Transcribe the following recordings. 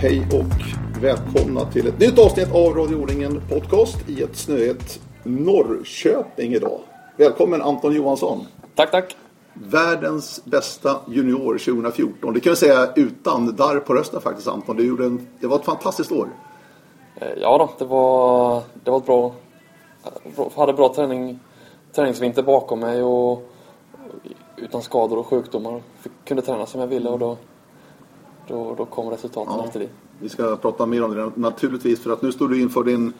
Hej och välkomna till ett nytt avsnitt av Radio O-ringen Podcast i ett snöigt Norrköping idag. Välkommen Anton Johansson. Tack, tack. Världens bästa junior 2014. Det kan jag säga utan darr på rösten faktiskt Anton. Du gjorde en, det var ett fantastiskt år. Eh, Ja då, det var, det var ett bra... bra- hade bra träning, träningsvinter bakom mig och utan skador och sjukdomar. Fick, kunde träna som jag ville och då, då, då kom resultaten Ja. efter det. Vi ska prata mer om det naturligtvis för att nu står du inför din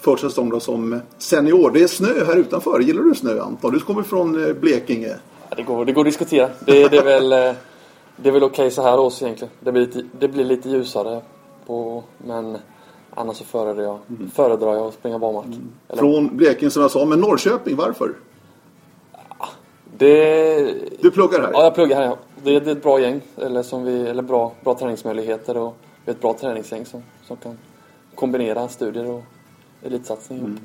första säsong då som senior. Det är snö här utanför. Gillar du snö Anton? Du kommer från eh, Blekinge. Ja, det, går, det går att diskutera. Det, det är väl, eh, det är väl okej så här års egentligen. Det blir lite, det blir lite ljusare på, men annars så föredrar jag, föredrar jag att springa barmark. Eller- Från Blekinge som jag sa, men Norrköping, varför? Det, Du pluggar här? Ja, jag pluggar här. Ja. Det, är- det är ett bra gäng, eller, som vi, eller bra, bra träningsmöjligheter och vi är ett bra träningsgäng som, som kan kombinera studier och elitsatsning. Mm.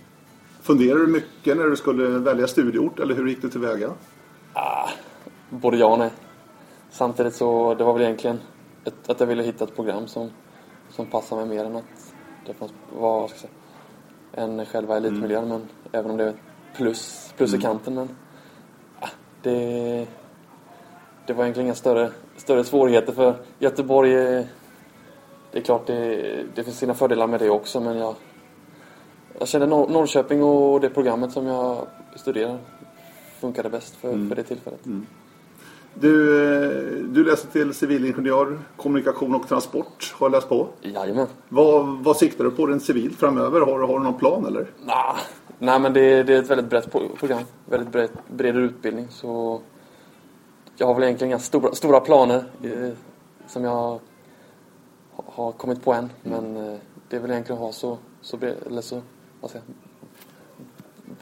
Funderar du mycket när du skulle välja studieort eller hur gick du tillväga? Både ja och nej. Samtidigt så det var väl egentligen ett, att jag ville hitta ett program som, som passar mig mer än att det fanns, vad ska säga, än själva elitmiljön. Men även om det är plus, plus i kanten. Men ah, det, det var egentligen inga större, större svårigheter för Göteborg. Det är klart det, det finns sina fördelar med det också men jag, jag kände Nor- Norrköping och det programmet som jag studerar funkade bäst för, för det tillfället. Du, eh, du läser till civilingenjör, kommunikation och transport har jag läst på. Jajamän. Vad, vad siktar du på rent civilt framöver? Har, har du någon plan eller? Nah, nej men det, det är ett väldigt brett pro- program. Väldigt bred, bred utbildning. Så jag har väl egentligen inga stora, stora planer eh, som jag har, kommit på än. Men eh, det är väl egentligen att ha så, så, bred, eller så, vad säger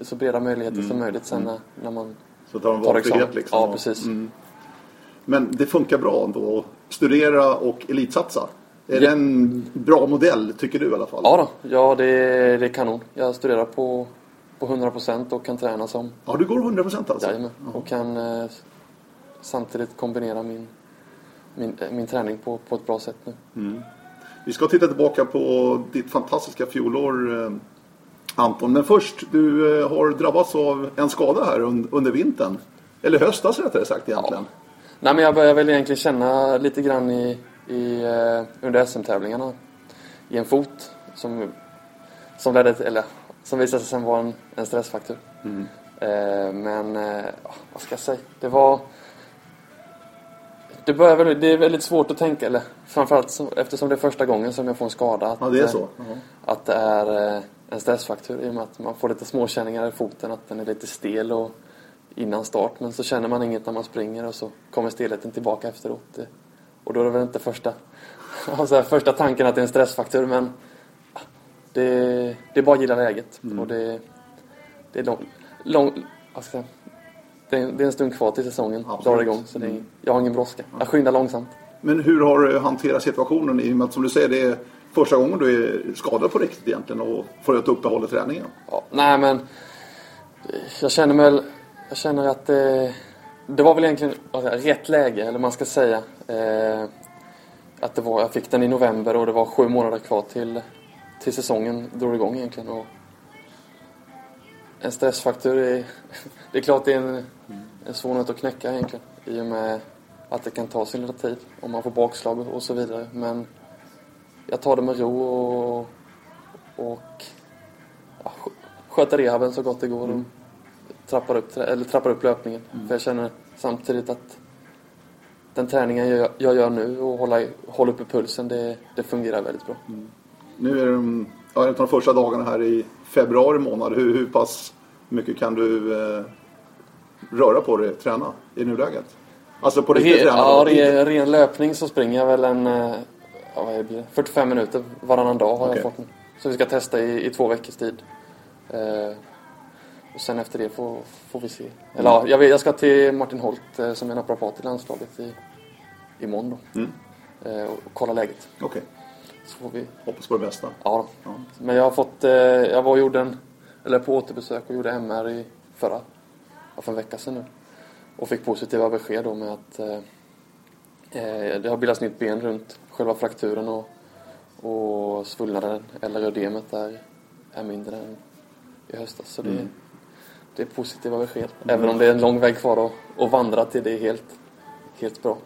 så breda möjligheter som möjligt sen när, när man Så tar tar examen. liksom. Ja, precis. Men det funkar bra ändå att studera och elitsatsa. Är Ja. det en bra modell tycker du i alla fall? Ja då, ja det, det är kanon. Jag studerar på, på 100% och kan träna som Ja, du går 100% alltså? Jajamän. Och kan eh, samtidigt kombinera min, min, eh, min träning på, på ett bra sätt nu. Vi ska titta tillbaka på ditt fantastiska fjolår eh, Anton. Men först, du eh, har drabbats av en skada här un- under vintern. Eller höstas rättare sagt egentligen. Nej men jag börjar väl egentligen känna lite grann i, i, under SM-tävlingarna i en fot som, som ledde till, eller som visade sig sen vara en, en stressfaktor. Eh, men, eh, ja, vad ska jag säga? Det var... Det, börjar väl, det är väldigt svårt att tänka, eller framförallt så, eftersom det är första gången som jag får en skada. Att, Ja, det är eh, så. Ja. att det är eh, en stressfaktor i och med att man får lite småkänningar i foten, att den är lite stel och innan start. Men så känner man inget när man springer och så kommer stelheten tillbaka efteråt. Och då är det väl inte första, alltså första tanken att det är en stressfaktor men det, det är bara att gilla läget. Och det, det är lång, lång vad ska jag säga, det är, det är en stund kvar till säsongen Absolut. drar igång. Så det är, jag har ingen brådska. Jag skyndar långsamt. Men hur har du hanterat situationen i och med att som du säger det är första gången du är skadad på riktigt egentligen och får ett uppehåll i träningen? Ja, nej men jag känner väl, jag känner att det, det var väl egentligen säga, rätt läge, eller man ska säga. Eh, att det var, jag fick den i november och det var sju månader kvar till, till säsongen drog igång egentligen. Och en stressfaktor är, det är klart det är en, en svår nöt att knäcka egentligen. I och med att det kan ta sin lilla tid om man får bakslag och, så vidare. Men jag tar det med ro och, och ja, sk- sköter rehaben så gott det går och trappar upp, eller trappar upp löpningen. För jag känner samtidigt att den träningen jag, jag gör nu och hålla, i- hålla uppe pulsen, det, det fungerar väldigt bra. Nu är mm, ja, de första dagarna här i februari månad. Hur, hur pass mycket kan du eh, röra på dig, träna i nuläget? Alltså på riktigt träna? ja, på riktigt. re, ren löpning så springer jag väl en eh, ja, vad blir det? 45 minuter varannan dag har Okej. jag fått nu. Så vi ska testa i, i två veckors tid. Eh, och sen efter det får, får vi se. Eller ja, jag, vet, jag ska till Martin Holt eh, som är naprapat i landslaget i, imorgon då. Mm. Eh, och kolla läget. Okej, Så får vi hoppas på det bästa. Ja, Ja. men jag har fått, eh, jag var och gjorde en, eller på återbesök och gjorde MR i förra, för en vecka sedan nu. Och fick positiva besked då med att eh, Eh, det har bildats nytt ben runt själva frakturen och, och svullnaden eller ödemet är, är mindre än i höstas. Så det, Mm. det är positiva besked. Även om det är en lång väg kvar att, att vandra till det är helt, helt bra.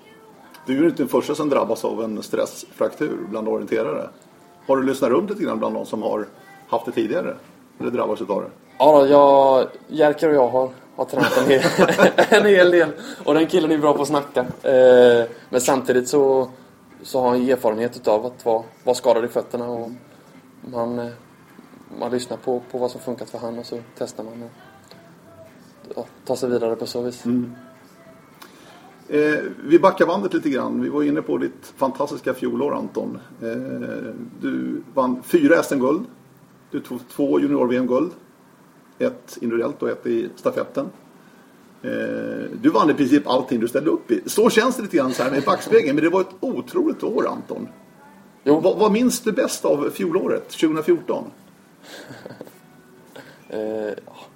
Du är ju inte den första som drabbas av en stressfraktur bland orienterare. Har du lyssnat runt lite grann bland de som har haft det tidigare? Eller drabbats utav det? Ja, jag, Jerker och jag har, har tränat en hel, en hel del. Och den killen är bra på att snacka. Eh, men samtidigt så, så har han erfarenhet utav att vara, vara skadad i fötterna. Och man, man lyssnar på, på vad som funkat för han och så testar man och ja, tar sig vidare på så vis. Eh, vi backar bandet lite grann. Vi var inne på ditt fantastiska fjolår Anton. Eh, du vann fyra SM-guld. Du tog två junior-VM-guld. Ett individuellt och ett i stafetten. Eh, du vann i princip allting du ställde upp i. Så känns det lite grann så här med backspegeln. Men det var ett otroligt år Anton. Jo, Vad, vad minns du bäst av fjolåret, 2014? Eh,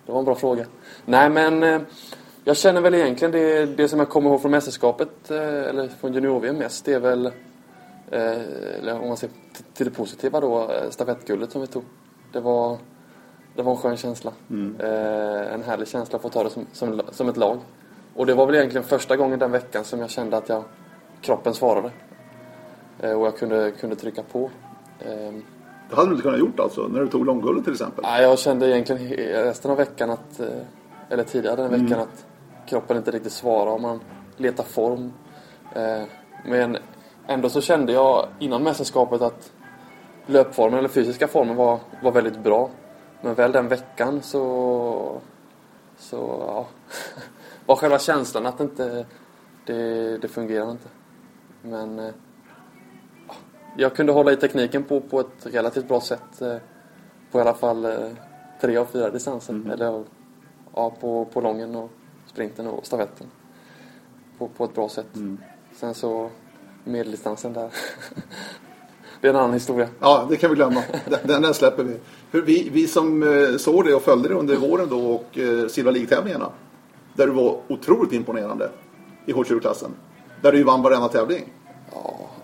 det var en bra fråga. Nej, men eh, jag känner väl egentligen det, det som jag kommer ihåg från mästerskapet, eh, eller från junior mest, det är väl, eh, eller om man ser till det positiva då, eh, stafettguldet som vi tog. Det var, det var en skön känsla. Eh, en härlig känsla att få ta det som, som, som ett lag. Och det var väl egentligen första gången den veckan som jag kände att jag, kroppen svarade. Och jag kunde, kunde trycka på. Eh, Det hade du inte kunnat gjort alltså, när du tog långguldet till exempel. Nej, jag kände egentligen resten av veckan att, eller tidigare den veckan att kroppen inte riktigt svarar om man letar form. Eh, Men ändå så kände jag innan mästerskapet att löpformen eller fysiska formen var, var väldigt bra. Men väl den veckan så, så ja, var själva känslan att inte, det, det fungerar inte. Men eh, ja, jag kunde hålla i tekniken på, på ett relativt bra sätt. eh, På i alla fall tre av fyra distanser. Eller ja, på, på lången och sprinten och stafetten. På, på ett bra sätt. Sen så medeldistansen där. det är en annan historia. Ja, det kan vi glömma. Den, den, släpper vi. För vi. Vi som eh, såg det och följde det under våren då och eh, Silva League-tävlingarna. Där du var otroligt imponerande i H20-klassen. Där du ju vann varenda tävling.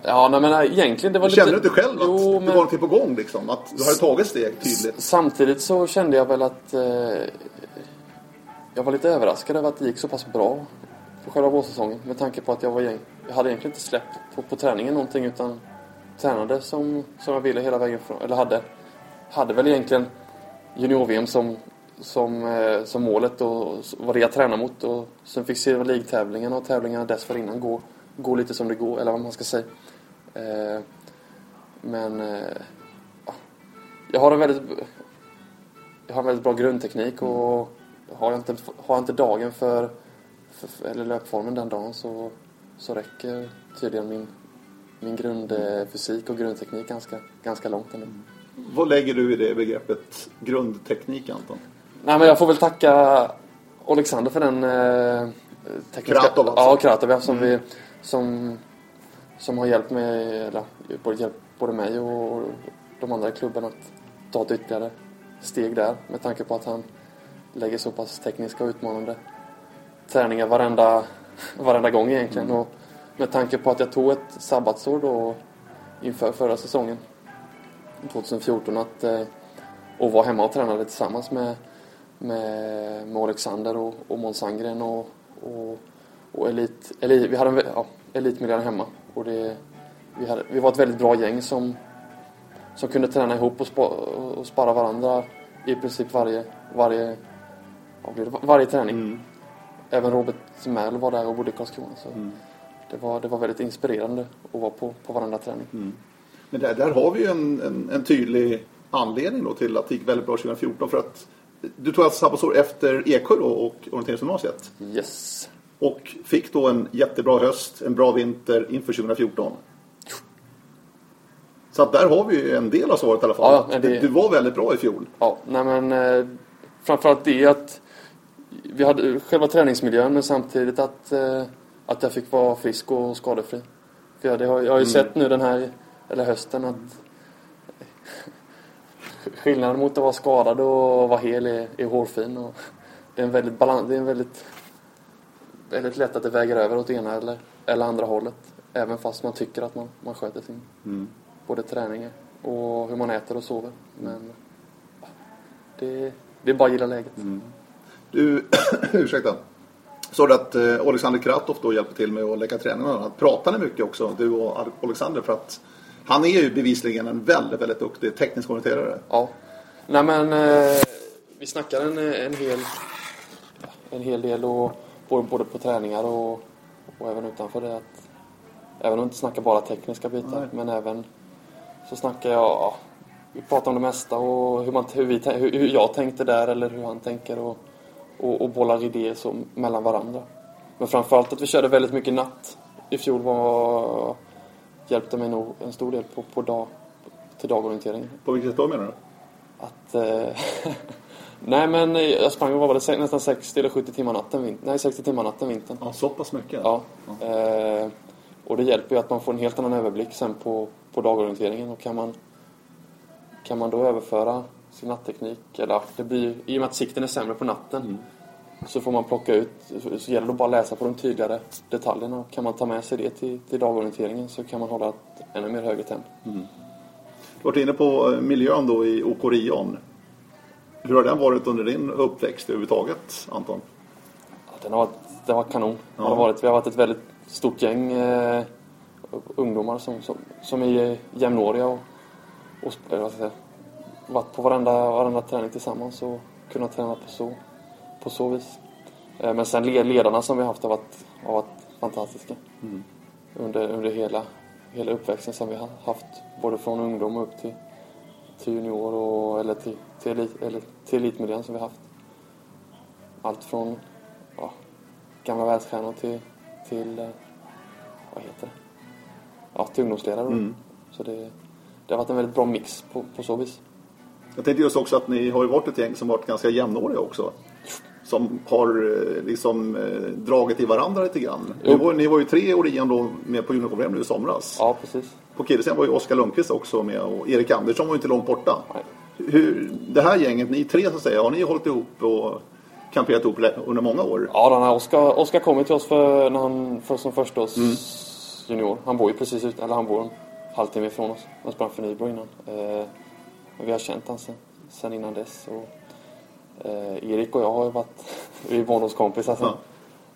Ja, nej, men egentligen det var Kände lite... du inte själv att Jo, det men- var någonting på gång liksom? Att du hade tagit steg tydligt? Samtidigt så kände jag väl att eh, jag var lite överraskad över att det gick så pass bra på själva vårsäsongen. Med tanke på att jag var gäng, jag hade egentligen inte släppt på, på träningen någonting utan tränade som, som jag ville hela vägen från. Eller hade, hade väl egentligen junior-VM som, som, eh, som målet och var vad det jag tränade mot. Och sen fick Silver League-tävlingarna och tävlingarna dessförinnan gå, gå lite som det går, eller vad man ska säga. Eh, men eh, jag har en väldigt jag har en väldigt bra grundteknik och har jag inte, har jag inte dagen för, för, eller löpformen den dagen så, så räcker tydligen min, min grundfysik och grundteknik ganska, ganska långt ändå. Vad lägger du i det begreppet grundteknik Anton? Nej men jag får väl tacka Alexander för den eh, tekniska... Kratov alltså? Ja, Kratov som, vi, som, som har hjälpt mig, eller både, hjälpt både mig och de andra i klubben att ta ett ytterligare steg där med tanke på att han lägger så pass tekniska och utmanande träningar varenda, varenda gång egentligen. Och med tanke på att jag tog ett sabbatsår då inför förra säsongen 2014 att eh, och var hemma och tränade tillsammans med, med, med Alexander och, och Måns Sandgren och, och, och elit, elit, vi hade en, ja, elitmiljön hemma. Och det, vi, hade, vi var ett väldigt bra gäng som, som kunde träna ihop och, spa, och spara varandra i princip varje, varje, det, varje träning. Även Robert Mähl var där och bodde i Karlskrona. Så det, var, det var väldigt inspirerande att vara på, på varandra träning. Men där, där har vi ju en, en, en tydlig anledning då till att det gick väldigt bra 2014. För att du tog alltså sabbatsår efter Eksjö då och orienteringsgymnasiet. Yes. Och fick då en jättebra höst, en bra vinter inför 2014. Så att där har vi ju en del av svaret i alla fall. Ja, det- Du, du var väldigt bra i fjol. Ja, nej men eh, framförallt det att vi hade själva träningsmiljön men samtidigt att, eh, att jag fick vara frisk och skadefri. För jag, har, jag har ju sett nu den här, eller hösten att skillnaden mot att vara skadad och vara hel är, är hårfin. Och det är en väldigt balans, det är en väldigt, väldigt lätt att det väger över åt ena eller, eller andra hållet. Även fast man tycker att man, man sköter sin Mm. både träning och hur man äter och sover. Men ja, det, det är bara att gilla läget. Du, ursäkta. Sa du att eh, Alexander Kratov då hjälper till med att lägga träningarna? Pratar ni mycket också, du och Alexander? För att han är ju bevisligen en väldigt, väldigt duktig teknisk orienterare. Ja. Nej men eh, vi snackar en, en hel en hel del och både, både på träningar och, och även utanför det. Att, även om vi inte snackar bara tekniska bitar Nej. men även så snackar jag ja, vi pratar om det mesta och hur, man, hur, vi, hur jag tänkte där eller hur han tänker och, och, och bollar idéer så mellan varandra. Men framförallt att vi körde väldigt mycket natt i fjol var, hjälpte mig nog en stor del på, på dag, till dagorienteringen. På vilket sätt då menar du? Att... Eh, nej men jag sprang var det, nästan 60 eller 70 timmar natten vintern. Nej 60 timmar natten vintern. Ja, så pass mycket? Ja. Eh, och det hjälper ju att man får en helt annan överblick sen på, på dagorienteringen och kan man kan man då överföra sin natteknik, eller det blir i och med att sikten är sämre på natten så får man plocka ut, så, gäller det bara att läsa på de tydligare detaljerna kan man ta med sig det till, till dagorienteringen så kan man hålla ett ännu mer högre tempo. Du har varit inne på eh, miljön då i OK Rion. Hur har den varit under din uppväxt överhuvudtaget, Anton? Ja, Den har varit, den har varit kanon. Ja. Har det varit. Vi har varit ett väldigt stort gäng eh, ungdomar som, som, som är jämnåriga och, och säga, varit på varenda, varenda träning tillsammans och kunnat träna på så, på så vis. Eh, men sen led- ledarna som vi haft har varit, har varit fantastiska. Under, under hela, hela uppväxten som vi har haft. Både från ungdom och upp till, till junior och, eller till, till, elit, eller till elitmiljön som vi haft. Allt från ja, gamla världsstjärnor till, till eh, vad heter det? Ja, till ungdomsledare. Mm. Så det, det har varit en väldigt bra mix på, på så vis. Jag tänkte just också att ni har ju varit ett gäng som varit ganska jämnåriga också. Som har eh, liksom eh, dragit i varandra lite grann. Ni var, ni var ju tre Orion då med på junior nu i somras. Ja, precis. På killsidan var ju Oskar Lundqvist också med och Erik Andersson var ju inte långt borta. Nej. Hur, det här gänget, ni tre så att säga, har ni hållit ihop och kamperat ihop under många år? Ja, den här Oskar, Oskar kom till oss för, när han, för, som förstaårs junior. Han bor ju precis ut, eller han bor en halvtimme ifrån oss. Han sprang för Nybro innan. Eh, vi har känt honom sen, sen innan dess. Och, eh, Erik och jag har ju varit, vi är barndomskompisar sen. Ja.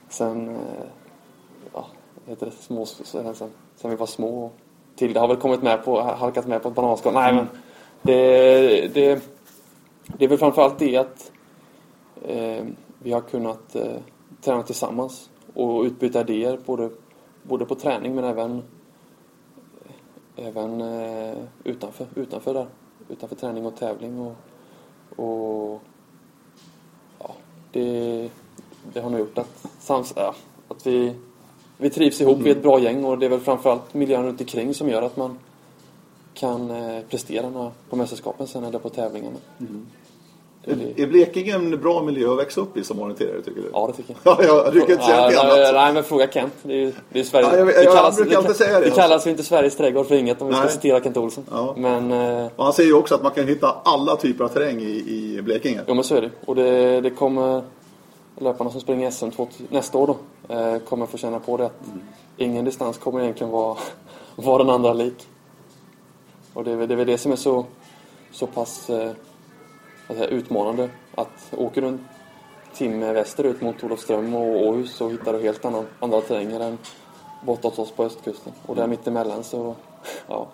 Sen, eh, ja, heter det, små, sen, sen, sen vi var små. Och Tilde har väl kommit med på, halkat med på ett bananskal. Nej men, det, det, det är väl framförallt det att eh, vi har kunnat eh, träna tillsammans och utbyta idéer både, både på träning men även, även eh, utanför, utanför där. Utanför träning och tävling och, och ja, det, det har nog gjort att, sams, ja, att vi, vi trivs ihop, vi är ett bra gäng och det är väl framförallt miljön runt omkring som gör att man kan eh, prestera på mästerskapen sen eller på tävlingarna. Mm är Blekinge en bra miljö att växa upp i som orienterare tycker du? Ja, det tycker jag. Ja, jag brukar inte säga Ja, något nej, annat. nej, men fråga Kent. Det är, ju- det är Sverige. Ja, jag vet- det jag kallas, brukar det, alltid säga det, Det kallas ju inte Sveriges trädgård för inget om vi ska Nej. citera Kent Olsson. Ja. Men, eh, Och han säger ju också att man kan hitta alla typer av terräng i, i Blekinge. jo, men så är det. Och det, det kommer löparna som springer SM 2000 nästa år då, eh, kommer få känna på det att ingen distans kommer egentligen vara, vara den andra lik. Och det är väl det, är väl det som är så, så pass eh, jag, utmanande. Att åker du en timme västerut mot Olofström och Åhus så hittar du helt annan, andra terränger än borta hos oss på östkusten. Och där mittemellan så, ja.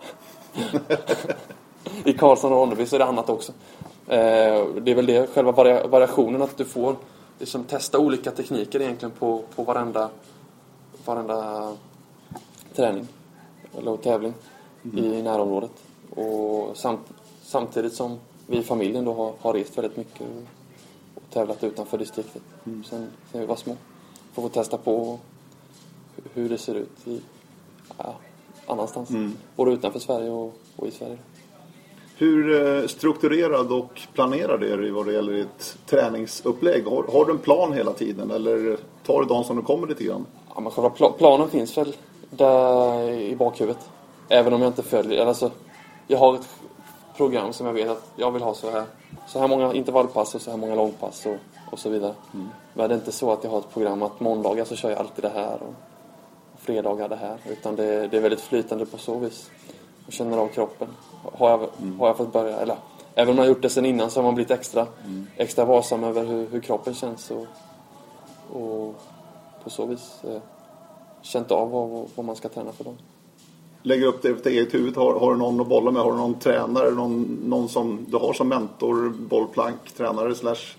I Karlsson och Ronneby så är det annat också. Eh, det är väl det, själva varia- variationen att du får liksom testa olika tekniker egentligen på, på varenda, varenda träning eller tävling i närområdet. Och samt, samtidigt som vi i familjen då har, har rest väldigt mycket och, och tävlat utanför distriktet sen, sen vi var små. Får få testa på hur det ser ut i, ja, annanstans. Både utanför Sverige och, och i Sverige. Hur eh, strukturerad och planerad är du vad det gäller ditt träningsupplägg? Har, har du en plan hela tiden eller tar du dagen som du kommer lite grann? Ja, men själva pla- planen finns väl där i bakhuvudet. Även om jag inte följer, alltså jag har ett program som jag vet att jag vill ha så här. Så här många intervallpass och så här många långpass och, och så vidare. Men det är inte så att jag har ett program att måndagar så kör jag alltid det här och fredagar det här. Utan det, det är väldigt flytande på så vis. Jag känner av kroppen. Har jag, har jag fått börja, eller även om jag har gjort det sen innan så har man blivit extra, extra varsam över hur, hur kroppen känns. Och, och på så vis eh, känt av vad, vad man ska träna för dem. Lägger upp det efter eget huvud. Har, har du någon att bolla med? Har du någon tränare? Någon, någon som du har som mentor, bollplank, tränare slash?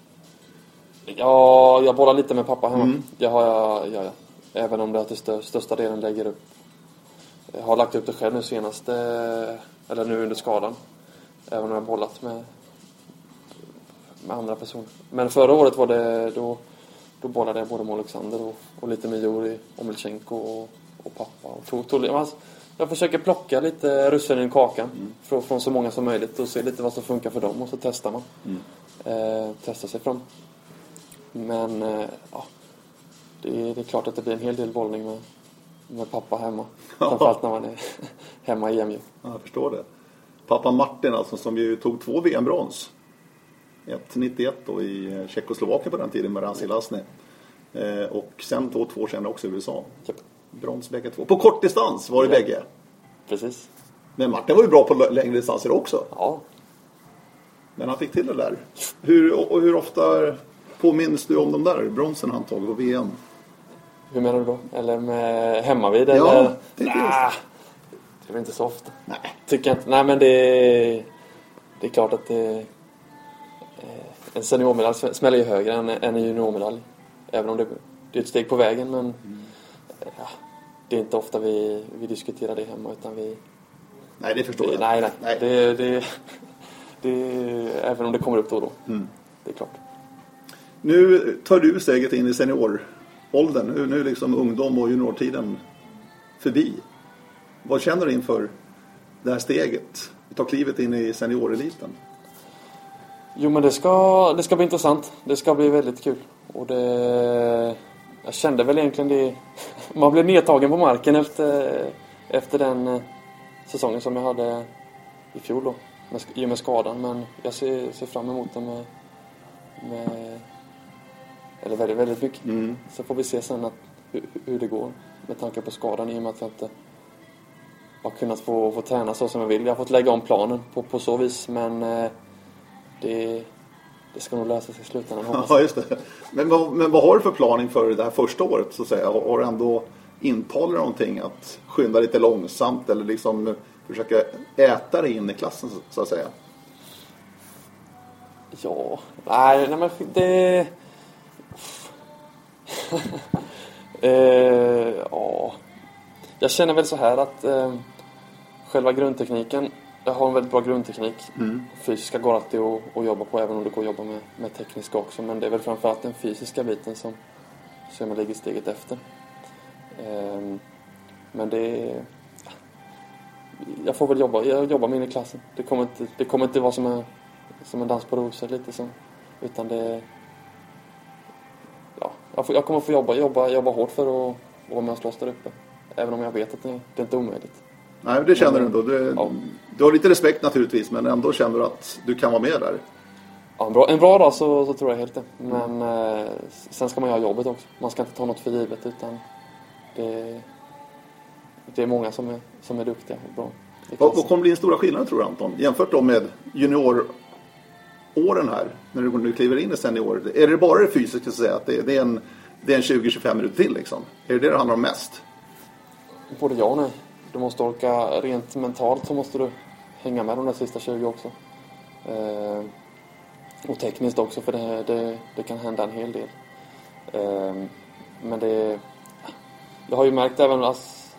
Ja, jag bollar lite med pappa hemma. Det har jag, ja, ja. Även om det till stö, största delen lägger upp. Jag har lagt upp det själv nu senaste, eller nu under skadan. Även om jag bollat med, med andra personer. Men förra året var det, då, då bollade jag både med Alexander och, och lite med Juri, Omilchenko och, och pappa. Och tog, tog, alltså, jag försöker plocka lite russinen i kakan från, från så många som möjligt och se lite vad som funkar för dem och så testar man. Eh, testar sig fram. Men eh, ja, det är, det är klart att det blir en hel del bollning med, med pappa hemma. Framförallt när man är hemma i EMU. Ja, jag förstår det. Pappa Martin alltså som ju tog två VM-brons. Ett 91 då i eh, Tjeckoslovakien på den tiden med Ransi Lasny. Eh, och sen då två år senare också i USA. Japp. Brons bägge två. På kortdistans var det Ja. bägge. Precis. Men Martin var ju bra på längre distanser också. Ja. Men han fick till det där. Hur, och hur ofta påminns du om de där bronsen han tagit på VM? Hur menar du då? Eller med hemmavid? Ja, eller? tänkte Nah, det är väl inte så ofta. Nej. Tycker inte. Nej men det är, det är klart att det, eh, en seniormedalj smäller ju högre än, en juniormedalj. Även om det, det är ett steg på vägen men eh, ja, det är inte ofta vi, vi diskuterar det hemma utan vi, Nej, det förstår det, jag. nej, nej. nej. Det, det, det, även om det kommer upp då och då. Mm. Det är klart. Nu tar du steget in i senioråldern. Nu, nu är liksom ungdom och juniortiden förbi. Vad känner du inför det här steget? Ta klivet in i senioreliten. Jo men det ska, det ska bli intressant. Det ska bli väldigt kul. Och det... Jag kände väl egentligen det... Man blev nedtagen på marken efter, efter den eh, säsongen som jag hade i fjol då. Med, I och med skadan. Men jag ser, ser fram emot det med... med eller väldigt, väldigt mycket. Mm. Så får vi se sen att, hur, hur det går. Med tanke på skadan i och med att jag inte har kunnat få, få träna så som jag vill. Jag har fått lägga om planen på, på så vis. Men eh, det, det ska nog lösa sig i slutändan hoppas. Ja, just det. Men, vad- men vad har du för plan inför det här första året så att säga? Har du ändå intalat dig någonting att skynda lite långsamt eller liksom försöka äta dig in i klassen så- så att säga? Ja, nej, nej men det... eh, ja. Jag känner väl så här att eh, själva grundtekniken, jag har en väldigt bra grundteknik. Fysiska går alltid att, att jobba på även om det går att jobba med, med tekniska också. Men det är väl framförallt den fysiska biten som, som jag ligger steget efter. Eh, men det... Jag får väl jobba, jag jobbar mig in i klassen. Det kommer inte, det kommer inte vara som en som en dans på rosor lite som. Utan det... Ja, jag, får, jag kommer få jobba, jobba, jobba hårt för att vara med och slåss där uppe. Även om jag vet att det, det är inte är omöjligt. Nej, det känner du ändå. Du, Ja. du har lite respekt naturligtvis men ändå känner du att du kan vara med där. Ja, en, bra, en bra dag så, så tror jag helt det. Men eh, sen ska man göra jobbet också. Man ska inte ta något för givet utan det, det är många som är, som är duktiga och bra. Vad, vad kommer bli den stora skillnaden tror du Anton? Jämfört då med junioråren här, när du nu kliver in i senior. Är det bara det fysiska så att säga? Att det, det är en, det är en 20-25 minuter till liksom? Är det det det handlar om mest? Både ja och nej. Du måste orka, rent mentalt så måste du hänga med de där sista 20 också. Eh, och tekniskt också för det, det, det kan hända en hel del. Eh, men det... Jag har ju märkt även ass,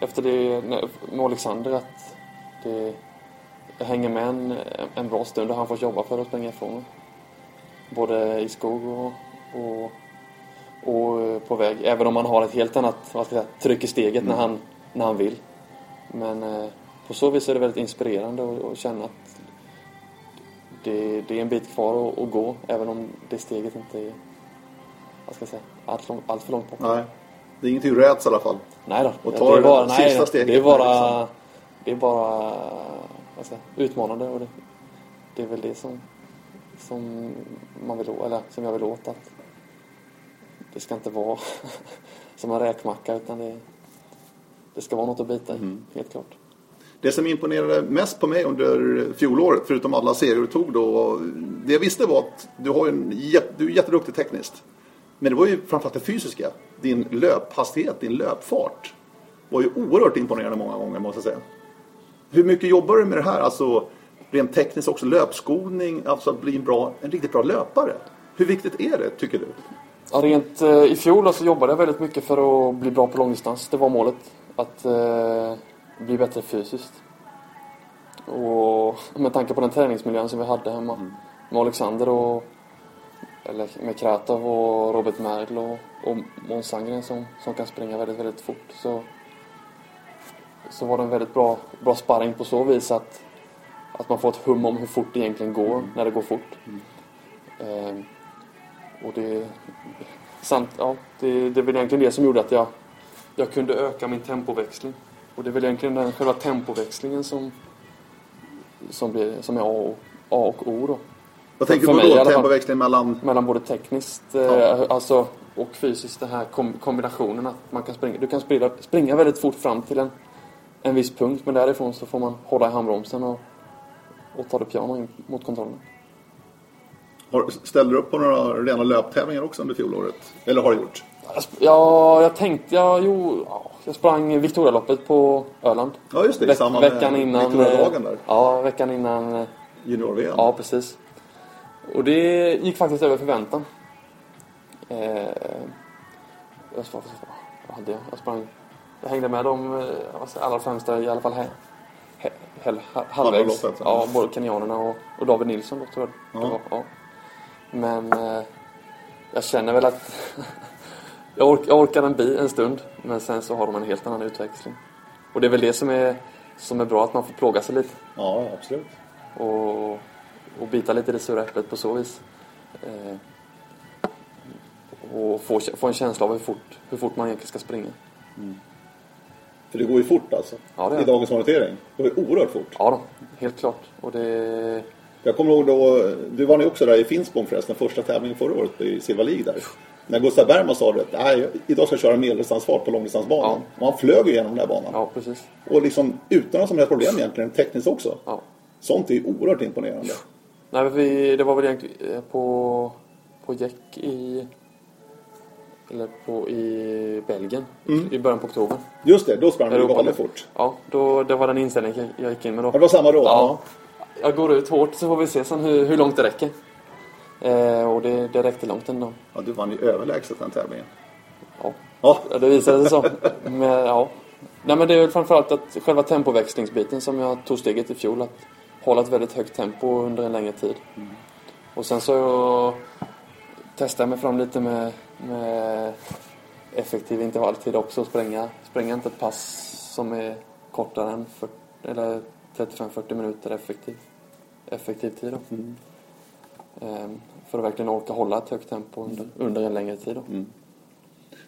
efter det med Alexander att det, jag hänger med en, en bra stund och han får jobba för att springa ifrån mig. Både i skog och, och och på väg. Även om han har ett helt annat vad ska jag säga, tryck i steget när, han, när han vill. Men eh, på så vis är det väldigt inspirerande att, känna att det, det är en bit kvar att, att gå. Även om det steget inte är vad ska jag säga, allt, lång, allt för långt bort. Nej, det är ingenting du räds i alla fall. Nej då. Och det tar är bara, det nej, sista steget det är bara, liksom. det är bara vad ska jag säga, utmanande. Och det, det är väl det som, som, man vill, eller som jag vill åt. Att det ska inte vara som en räkmacka utan det, det ska vara något att bita i, helt klart. Det som imponerade mest på mig under fjolåret, förutom alla serier du tog då, det jag visste var att du, har en, du är jätteduktig tekniskt. Men det var ju framförallt det fysiska. Din löphastighet, din löpfart var ju oerhört imponerande många gånger måste jag säga. Hur mycket jobbar du med det här? Alltså rent tekniskt också löpskolning, alltså att bli en, bra, en riktigt bra löpare. Hur viktigt är det tycker du? Ja, rent eh, i fjol så jobbade jag väldigt mycket för att bli bra på långdistans. Det var målet. Att eh, bli bättre fysiskt. Och med tanke på den träningsmiljön som vi hade hemma med Alexander och eller med Kratov och Robert Merl och, och Måns Sandgren som, som kan springa väldigt, väldigt fort så, så var det en väldigt bra, bra sparring på så vis att, att man får ett hum om hur fort det egentligen går när det går fort. Ehm, och det, samt, ja, det, det är väl egentligen det som gjorde att jag, jag kunde öka min tempoväxling. Och det är väl egentligen den själva tempoväxlingen som, som, blir, som är A och, A och O då. Vad tänker du på då? Tempoväxling mellan... Mellan både tekniskt eh, Ja. alltså, och fysiskt, den här kom, kombinationen att man kan springa, du kan springa, springa väldigt fort fram till en, en viss punkt men därifrån så får man hålla i handbromsen och, och ta det piano in mot kontrollen. Har, ställde du upp på några rena löptävlingar också under fjolåret? Eller har du gjort? Ja, jag tänkte, ja, jo, ja, jag sprang Victorialoppet på Öland. Ja just det, i Veck- samband med veckan innan. Victoriadagen där. eh, Ja, veckan innan. eh, Junior-VM. Ja, precis. Och det gick faktiskt över förväntan. Eh, jag, vad, vad hade jag? Jag sprang... Jag hängde med de eh, jag, allra främsta, i alla fall här, he, ha, halvvägs. Ja, både kenyanerna och, och David Nilsson då, tror jag det Ja. var. Ja. Men eh, jag känner väl att jag, ork, jag orkar en, bi, en stund, men sen så har de en helt annan utväxling. Och det är väl det som är, som är bra, att man får plåga sig lite ja, absolut. och, och bita lite i det sura äpplet på så vis. Eh, och få, få en känsla av hur fort, hur fort man egentligen ska springa. För det går ju fort alltså. Ja, det I dagens orientering. Det går oerhört fort. Ja då, helt klart. Och det... Jag kommer ihåg då, du var ju också där i Finspång förresten, första tävlingen förra året i Silva League där. När Gustav Bergman sa det, nej, idag ska jag köra medeldistansfart på långdistansbanan. Och han flög ju igenom den här banan. Ja, precis. Och liksom utan några som helst problem egentligen, tekniskt också. Ja. Sånt är ju oerhört imponerande. Nej, vi, det var väl egentligen eh, på, på Jäck i... Eller på, i Belgien i början på oktober. Just det, då sprang du galet fort. Ja, då, det var den inställningen jag- gick in med då. Ja, det var samma då? Ja. Jag går ut hårt så får vi se sen hur, hur långt det räcker. Eh, och det, det räckte långt ändå. ja. Du vann ju överlägset den tävlingen. Ja, Ja, det visade sig så. Men, ja. Nej, men det är väl framförallt att själva tempoväxlingsbiten som jag tog steget i fjol. Att hålla ett väldigt högt tempo under en längre tid. Och sen så testade jag mig fram lite med, med effektiv intervalltid också. Spränga, spränga inte ett pass som är kortare än 40, eller 35-40 minuter effektiv, effektiv tid. Då. Ehm, för att verkligen orka hålla ett högt tempo under, under en längre tid. Då.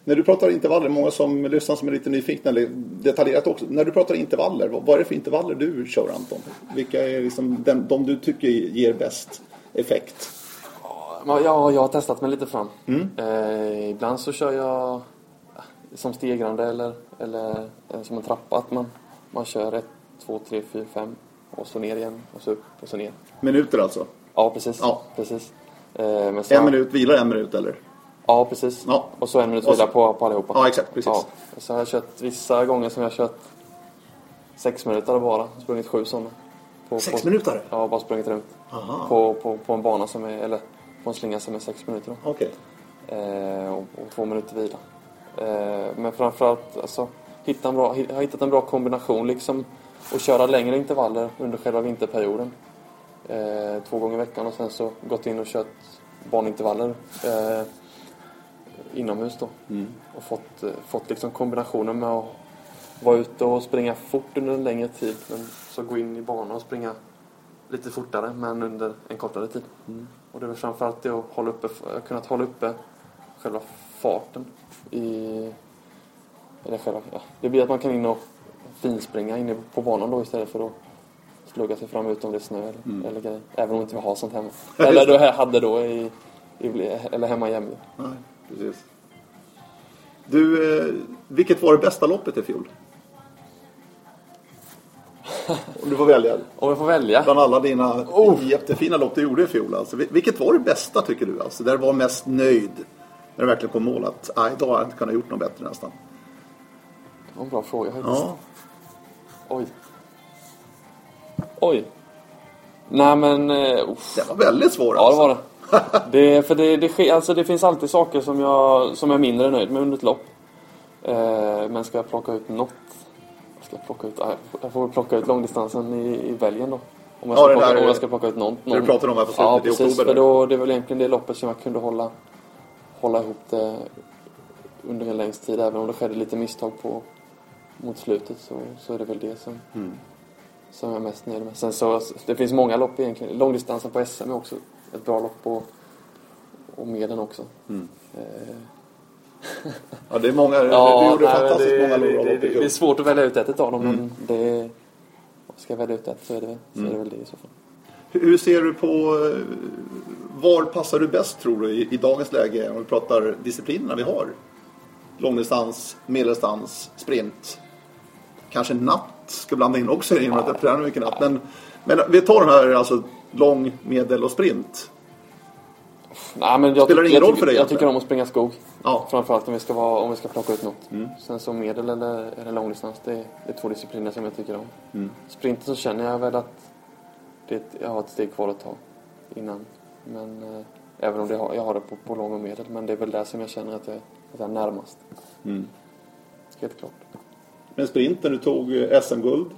När du pratar intervaller, många som lyssnar som är lite nyfikna, eller detaljerat också. När du pratar intervaller, vad vad är det för intervaller du kör Anton? Vilka är liksom den, de du tycker ger bäst effekt? Ja, jag, har testat mig lite fram. Eh, ibland så kör jag ja, som stegrande eller, eller eh, som en trappa. Att man, man kör 1, 2, 3, 4, 5 och så ner igen och så upp och så ner. Minuter alltså? Ja, precis. Ja. precis. Eh, men så, En minut, vilar en minut eller? Ja, precis. Ja. Och så en minut Och så- vila på, på allihopa. Ja, exakt, precis. Ja. Så har jag kört vissa gånger som jag har kört sex minuter bara. Sprungit sju sådana. På, Sex på, minuter? Ja, bara sprungit runt. Aha. På, på, på en bana som är, eller på en slinga som är sex minuter. Okej. Eh, och, och två minuter vila. Eh, men framförallt alltså, hitta en bra, jag har hittat en bra kombination liksom. Och köra längre intervaller under själva vinterperioden. Eh, två gånger i veckan och sen så gått in och kört banintervaller eh, inomhus då. Och fått, eh, fått liksom kombinationen med att vara ute och springa fort under en längre tid. Men så gå in i banan och springa lite fortare men under en kortare tid. Och det är väl framförallt det att hålla uppe, kunnat hålla uppe själva farten i... Eller själva, ja. Det blir att man kan in och finspringa inne på banan då istället för att slugga sig fram ut om det snö eller, eller grejer. Även om inte vi har sånt hemma. Eller då jag hade då i, i eller hemma i Jämjö. Nej, precis. Du, eh, vilket var det bästa loppet i fjol? Om du får välja. Om jag får välja? Bland alla dina Oh. jättefina lopp du gjorde i fjol. Alltså, vil- vilket var det bästa tycker du? Alltså, där du var mest nöjd? När du verkligen kom mål att "Aj, då har jag inte kunnat gjort något bättre nästan. Det var en bra fråga faktiskt. Ja. Oj. Oj. Nej men... Uh, Det var väldigt svårt. Ja, det alltså. var det. det för det, det, sker, alltså, det finns alltid saker som jag, som jag är mindre nöjd med under ett lopp. Eh, men ska jag plocka ut något? Ska jag, plocka ut? Ah, jag får plocka ut långdistansen i, i Belgien då. Om jag, Ja, ska det plocka, där- om jag ska plocka ut någon. det du pratade om här på slutet Ja, i precis. oktober För då, det är väl egentligen det loppet som jag kunde hålla, hålla ihop det under en längst tid. Även om det skedde lite misstag på, mot slutet så, så är det väl det som, Mm. Som jag är mest nöjd med. Sen så, det finns många lopp egentligen. Långdistansen på SM är också ett bra lopp och, och medlen också. Mm. Eh, Ja, det är många. du ja, gjorde nej, fantastiskt det, många det, bra det, lopp det, det fjol. är svårt att välja ut ett av dem Mm. men det... Ska jag välja ut ett så är det, så är det Mm. väl det i så fall. Hur hur ser du på... eh, Var passar du bäst tror du i, i dagens läge om vi pratar disciplinerna vi har? Långdistans, medeldistans, sprint. Kanske natt ska blanda in också i och med att jag mycket natt. Men, men vi tar de här alltså lång, medel och sprint. Nej, men jag, Spelar det ingen jag, roll för dig Jag egentligen? tycker om att springa skog. Ja. Framförallt om vi ska, vara, om vi ska plocka ut något. Mm. Sen så medel eller, eller långdistans, det, är- det är två discipliner som jag tycker om. Mm. Sprinten så känner jag väl att det, jag har ett steg kvar att ta innan. Men eh, även om det jag har det på, på lång och medel. Men det är väl där som jag känner att jag, att jag är närmast. Mm. Helt klart. Men sprinten, du tog eh, SM-guld.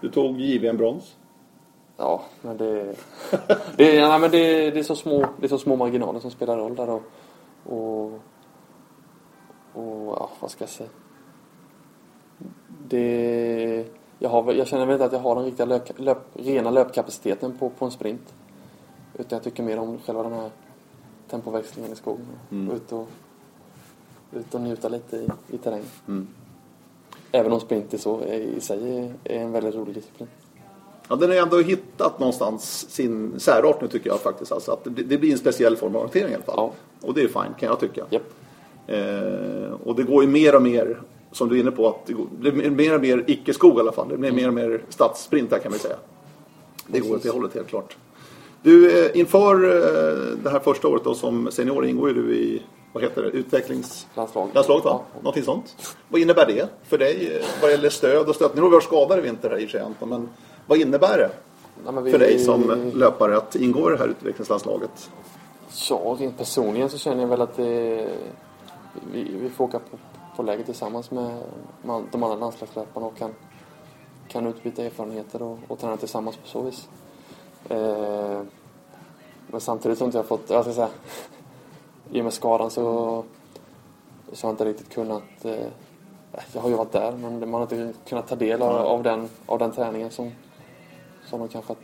Du tog JVM-brons. Ja, men det... det, nej, men det, det, är så små, det är så små marginaler som spelar roll där och... Och, och ja, vad ska jag säga? Det... Jag, har, jag känner väl inte att jag har den riktiga löp, löp, rena löpkapaciteten på, på en sprint. Utan jag tycker mer om själva den här tempoväxlingen i skogen. Mm. Ut, och, ut och njuta lite i, i terrängen. Mm. Även om sprint i, så, i sig är, en väldigt rolig disciplin. Ja, den har ju ändå hittat någonstans sin särart nu tycker jag faktiskt. Alltså att det, det blir en speciell form av orientering i alla fall. Ja. Och det är fine kan jag tycka. Japp. Eh, och det går ju mer och mer, som du är inne på, att det, går, det blir mer och mer icke-skog i alla fall. Det blir mer och mer stadssprint här kan vi säga. Det går åt det hållet helt klart. Du, eh, inför eh, det här första året då som senior ingår ju du i, vad heter det, utvecklingslandslaget Landslag. va? Någonting sånt. Vad innebär det för dig eh, vad gäller stöd och stöd? Nu har vi varit skadade i vinter här i och sig Anton, men vad innebär det men vi- för dig som löpare att ingå i det här utvecklingslandslaget? Ja, rent personligen så känner jag väl att det, vi, vi får åka på, på läger tillsammans med de andra landslagslöparna och kan, kan utbyta erfarenheter och, och träna tillsammans på så vis. Eh, men samtidigt har inte jag fått, jag ska säga, i och med skadan så, så har jag inte riktigt kunnat, eh, jag har ju varit där men man har inte kunnat ta del av, av, den, av den träningen som, som de kanske har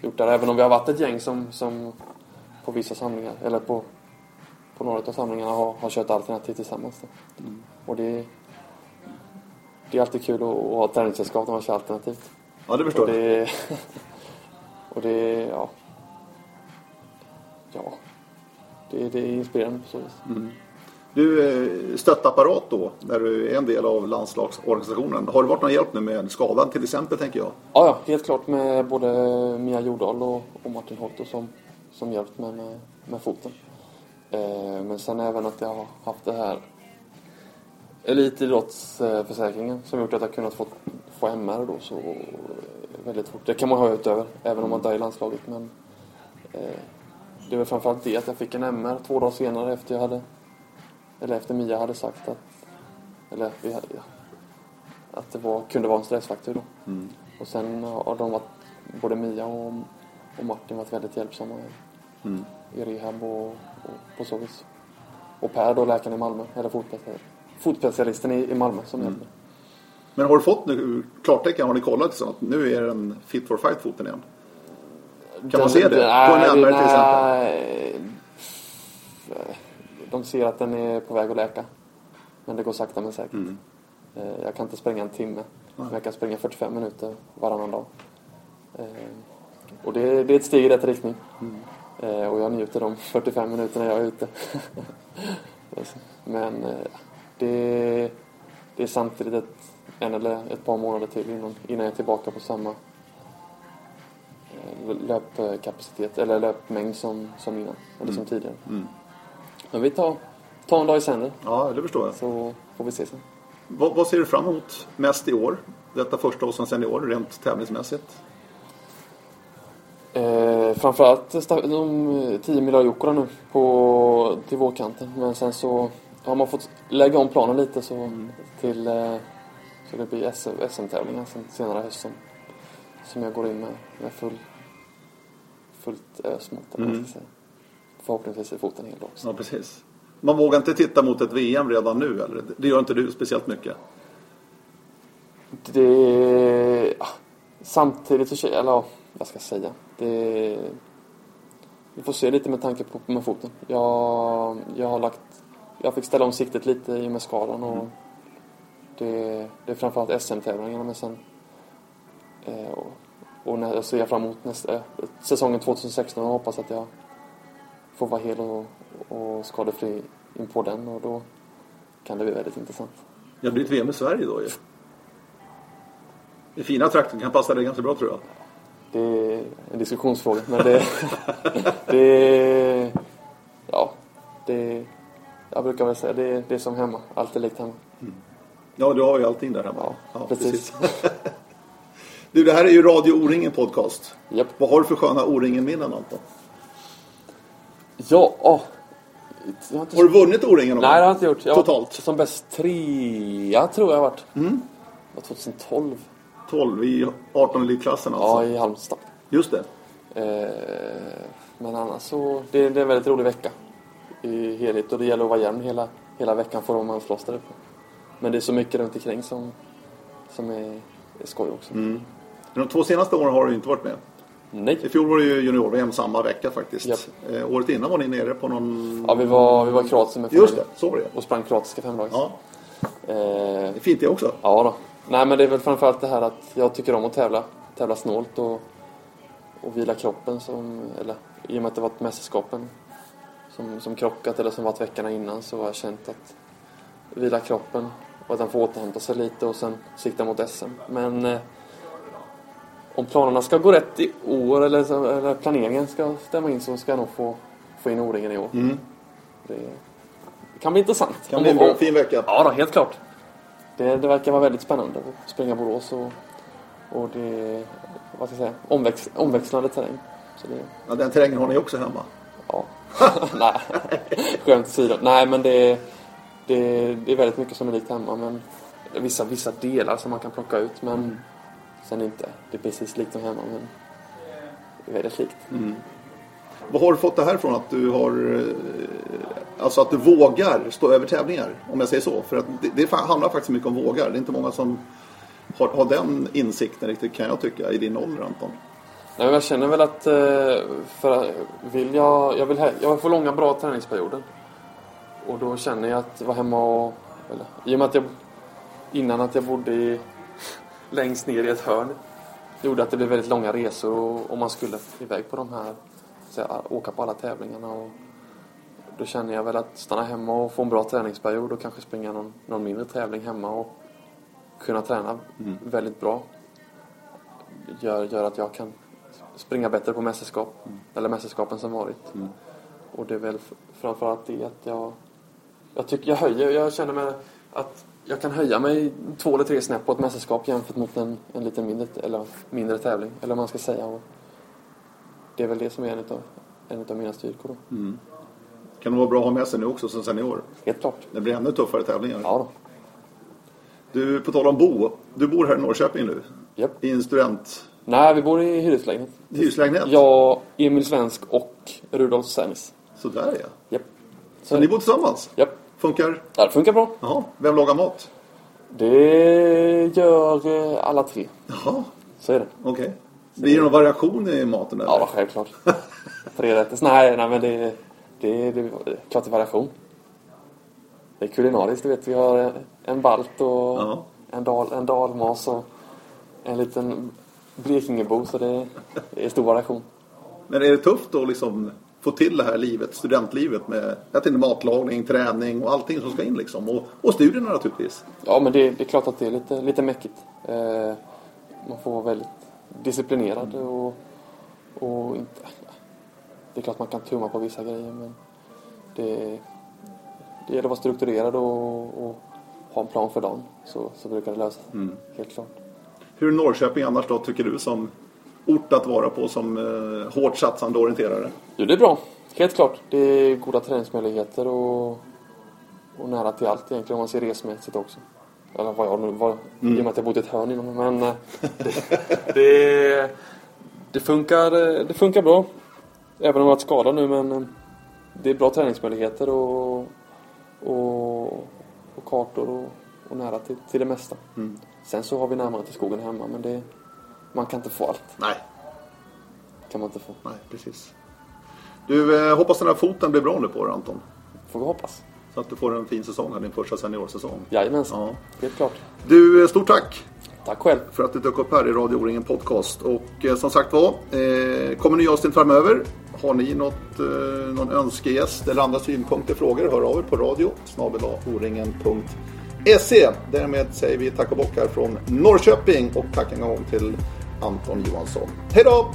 gjort där. Även om vi har varit ett gäng som, som på vissa samlingar, eller på, på några av samlingarna har, har kört alternativ tillsammans. Då. Och det, det är alltid kul att, att ha träningssällskap när man kör alternativt. Ja, det förstår Och jag. det, och det, ja. Ja. Det, det är inspirerande på så vis. Du, eh, stöttapparat då, när du är en del av landslagsorganisationen. Har det varit någon hjälp nu med skadan till exempel, tänker jag? Ja, ja, helt klart med både Mia Jordahl och, och Martin Holto som, som hjälpt mig med, med foten. Eh, men sen även att jag har haft det här elitidrottsförsäkringen som gjort att jag kunnat få, få MR då så eh, väldigt fort. Det kan man ha utöver, även om man inte är i landslaget. Men eh, det väl framförallt det att jag fick en MR två dagar senare efter jag hade eller efter Mia hade sagt att eller vi hade, ja, att det var, kunde vara en stressfaktor då. Och sen har de varit, både Mia och, och Martin varit väldigt hjälpsamma i, Mm. i rehab och, och på så vis. Och Per då, läkaren i Malmö, eller fotspecialisten, i, i Malmö som hjälpte mig. Men har du fått nu klartecken? Har ni kollat så att nu är den fit for fight-foten igen? Kan man se det? På en MR till exempel? De ser att den är på väg att läka. Men det går sakta men säkert. Mm. Eh, Jag kan inte springa en timme. Men jag kan springa 45 minuter varannan dag. Eh, Och det, det är ett steg i rätt riktning. Mm. Eh, Och jag njuter de 45 minuterna jag är ute. Men det, det är samtidigt ett, en eller ett par månader till innan, innan jag är tillbaka på samma, löpkapacitet eller löpmängd som, som innan. Eller som tidigare. Men vi tar, tar en dag i sänder Ja, det förstår jag. så får vi se sen. Vad, vad ser du fram emot mest i år? Detta första och sen senior, rent tävlingsmässigt. Eh, framförallt de eh, 10 miljarder nu på, till vårkanten. Men sen så har man fått lägga om planen lite så till eh, så det blir SM-tävlingar sen senare i hösten. Som jag går in med, med full, fullt eller vad man ska säga. Förhoppningsvis är foten hel också. Ja, precis. Man vågar inte titta mot ett VM redan nu, eller? Det gör inte du speciellt mycket. Det... ja, Samtidigt så... Eller ja, vad ska jag säga? Det... Vi får se lite med tanke på med foten. Jag, jag har lagt... Jag fick ställa om siktet lite i och med skadan och det, det är framförallt SM-tävlingarna men sen... Eh, och, och när, jag ser fram emot nästa, säsongen 2016 och hoppas att jag får vara hel och, och skadefri in på den och då kan det bli väldigt intressant. Det blir ett VM i Sverige då ju. I fina trakter kan passa dig ganska bra tror jag. Det är en diskussionsfråga, men det... det ja, det... Jag brukar väl säga det, det är som hemma. Allt är likt hemma. Ja, du har ju allting där hemma. Ja, precis. Du, det här är ju Radio O-ringen podcast. Japp. Vad har du för sköna O-ringen-minnen Anton? Ja, åh. Har inte... Har du vunnit O-ringen någon Nej, det har jag inte gjort. Jag var Totalt? Som bäst trea, tror jag varit. Mm. Det var 2012. 12 i 18 elitklassen alltså. Ja, i Halmstad. Just det. Eh, men annars så... Det, det är en väldigt rolig vecka. I helhet. Och det gäller att vara jämn hela, hela veckan för om man slåss där uppe. Men det är så mycket runt omkring som, som är, är skoj också. Men de två senaste åren har du inte varit med. I Nej. fjol var det ju junior-VM samma vecka faktiskt. Japp. Eh, året innan var ni nere på någon... Ja, vi var, vi var i Kroatien med Just det, så var det. Och sprang kroatiska femdags. Ja, Eh, det är fint det också. ja då. Nej, men det är väl framförallt det här att jag tycker om att tävla. Tävla snålt och, och vila kroppen som... Eller i och med att det varit mästerskapen som, som krockat eller som varit veckorna innan så har jag känt att vila kroppen och att den får återhämta sig lite och sen sikta mot SM. Men eh, om planerna ska gå rätt i år eller, eller planeringen ska stämma in så ska jag nog få, få in O-ringen i år. Det kan bli intressant. Kan bli en bra, fin vecka. Ja, då, helt klart. Det, det verkar vara väldigt spännande att springa Borås och, och det vad ska jag säga, omväx, omväxlande terräng. Så det, Ja, den terrängen har ni också hemma. ja. Nej, skämt åsido. Nej, men det, det, det är väldigt mycket som är likt hemma. Men vissa, vissa delar som man kan plocka ut, men sen inte. Det är precis likt som hemma, men det är väldigt likt. Vad har du fått det här från att du har... eh, Alltså att du vågar stå över tävlingar, om jag säger så. För att det, det handlar faktiskt mycket om vågar. Det är inte många som har, har den insikten riktigt kan jag tycka i din ålder Anton. Nej, men jag känner väl att eh, för, vill jag, jag, vill, jag får långa bra träningsperioder. Och då känner jag att vara hemma och... Eller, I och med att jag innan att jag bodde i, längst ner i ett hörn gjorde att det blev väldigt långa resor och, och man skulle iväg på de här, här, åka på alla tävlingarna. Och då känner jag väl att stanna hemma och få en bra träningsperiod och kanske springa någon, någon mindre tävling hemma och kunna träna väldigt bra gör, gör att jag kan springa bättre på mästerskap. Eller mästerskapen som varit. Och det är väl framförallt det att jag... Jag tycker jag höjer, jag känner mig att jag kan höja mig två eller tre snäpp på ett mästerskap jämfört mot en, en lite mindre, eller mindre tävling. Eller vad man ska säga. Och det är väl det som är en utav, en utav mina styrkor då. Kan det vara bra att ha med sig nu också som senior. Helt klart. Det blir ännu tuffare tävlingar. Ja då. Du, på tal om bo. Du bor här i Norrköping nu. Japp. I en student... Nej, vi bor i hyreslägenhet. Hyreslägenhet? Jag, Emil Svensk och Rudolf Sernis. Sådär ja. Japp. Så ni bor tillsammans? Japp. Funkar? Ja, det funkar bra. Jaha. Vem lagar mat? Det gör eh, alla tre. Jaha, Så är det. okej. Blir det någon variation i maten? Eller? Ja, självklart. Tre rätter. Nej, nej, men det, det, det är klart det är variation. Det är kulinariskt, du vet. Vi har en balt och en, dal, en dalmas och en liten Blekingebo. Så det, det är stor variation. Men är det tufft att liksom få till det här livet, studentlivet med jag tänkte matlagning, träning och allting som ska in liksom. Och, och studierna naturligtvis. Ja, men det, det är klart att det är lite, lite mäckigt. Eh, man får vara väldigt disciplinerad och, Och inte, det är klart man kan tumma på vissa grejer men det, det gäller att vara strukturerad och, och ha en plan för dagen. Så, så brukar det lösa sig. Helt klart. Hur är Norrköping annars då, tycker du, som ort att vara på som eh, hårt satsande orienterare? Jo, det är bra. Helt klart. Det är goda träningsmöjligheter och, och nära till allt egentligen om man ser resmässigt också. Eller vad jag nu var, i och med att jag bott i ett hörn innan. Men eh, det, det, det, funkar, eh, det funkar bra. Även om jag har varit skadad nu men eh, det är bra träningsmöjligheter och, och, och kartor och, och nära till, till det mesta. Sen så har vi närmare till skogen hemma men det, man kan inte få allt. Nej, kan man inte få. nej, precis. Du, eh, hoppas den här foten blir bra nu på dig, Anton. Får vi hoppas. Så att du får en fin säsong här, din första seniorsäsong. Jajamensan. Ja. Helt klart. Du, eh, stort tack Tack själv. för att du dök upp här i Radio O-ringen Podcast. Och eh, som sagt var, eh, kommer nya avsnitt framöver. Har ni något, eh, någon önskegäst eller andra synpunkter, frågor, hör av er på radio oringen.se. Därmed säger vi tack och bock här från Norrköping och tack en gång till Anton Johansson. Hej då!